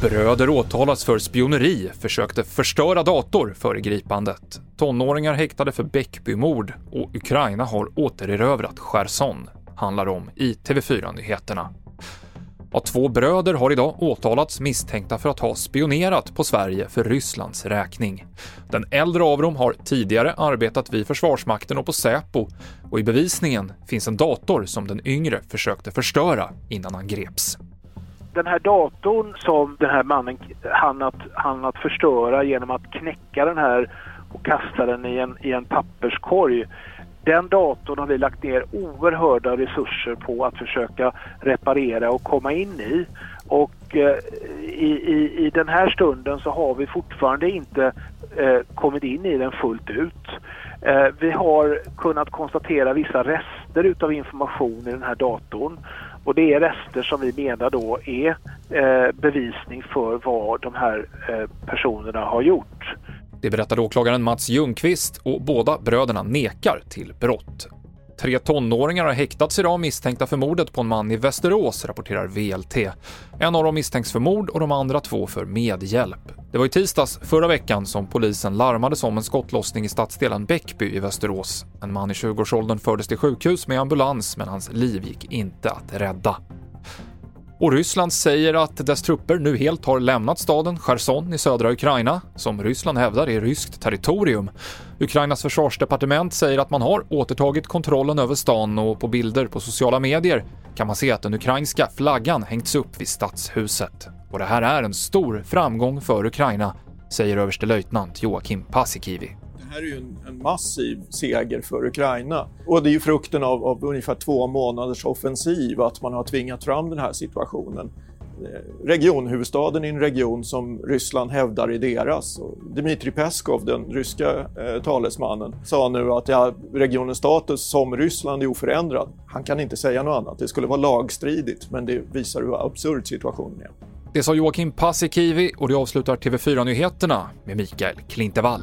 Bröder åtalas för spioneri, försökte förstöra dator före gripandet. Tonåringar häktade för Bäckbymord och Ukraina har återerövrat Cherson, handlar om i TV4-nyheterna. Ja, två bröder har idag åtalats misstänkta för att ha spionerat på Sverige för Rysslands räkning. Den äldre av dem har tidigare arbetat vid Försvarsmakten och på Säpo och i bevisningen finns en dator som den yngre försökte förstöra innan han greps den här datorn som den här mannen hann att, hann att förstöra genom att knäcka den här och kasta den i en, i en papperskorg. Den datorn har vi lagt ner oerhörda resurser på att försöka reparera och komma in i. Och eh, i, i, i den här stunden så har vi fortfarande inte eh, kommit in i den fullt ut. Eh, vi har kunnat konstatera vissa rester utav information i den här datorn och det är rester som vi menar då är eh, bevisning för vad de här eh, personerna har gjort. Det berättade åklagaren Mats Ljungqvist och båda bröderna nekar till brott. Tre tonåringar har häktats idag misstänkta för mordet på en man i Västerås, rapporterar VLT. En av dem misstänks för mord och de andra två för medhjälp. Det var i tisdags förra veckan som polisen larmades om en skottlossning i stadsdelen Bäckby i Västerås. En man i 20-årsåldern fördes till sjukhus med ambulans, men hans liv gick inte att rädda. Och Ryssland säger att dess trupper nu helt har lämnat staden Cherson i södra Ukraina, som Ryssland hävdar är ryskt territorium. Ukrainas försvarsdepartement säger att man har återtagit kontrollen över stan och på bilder på sociala medier kan man se att den ukrainska flaggan hängts upp vid stadshuset. Och det här är en stor framgång för Ukraina, säger överstelöjtnant Joakim Paasikivi här är ju en, en, massiv seger för Ukraina. Och det är ju frukten av, av ungefär två månaders offensiv att man har tvingat fram den här situationen. Eh, regionhuvudstaden i en region som Ryssland hävdar är deras. Dmitrij Peskov, den ryska eh, talesmannen, sa nu att ja, regionens status som Ryssland är oförändrad. Han kan inte säga något annat. Det skulle vara lagstridigt, men det visar hur absurd situationen är. Det sa Joakim Paasikivi och det avslutar TV4-nyheterna med Mikael Klintevall.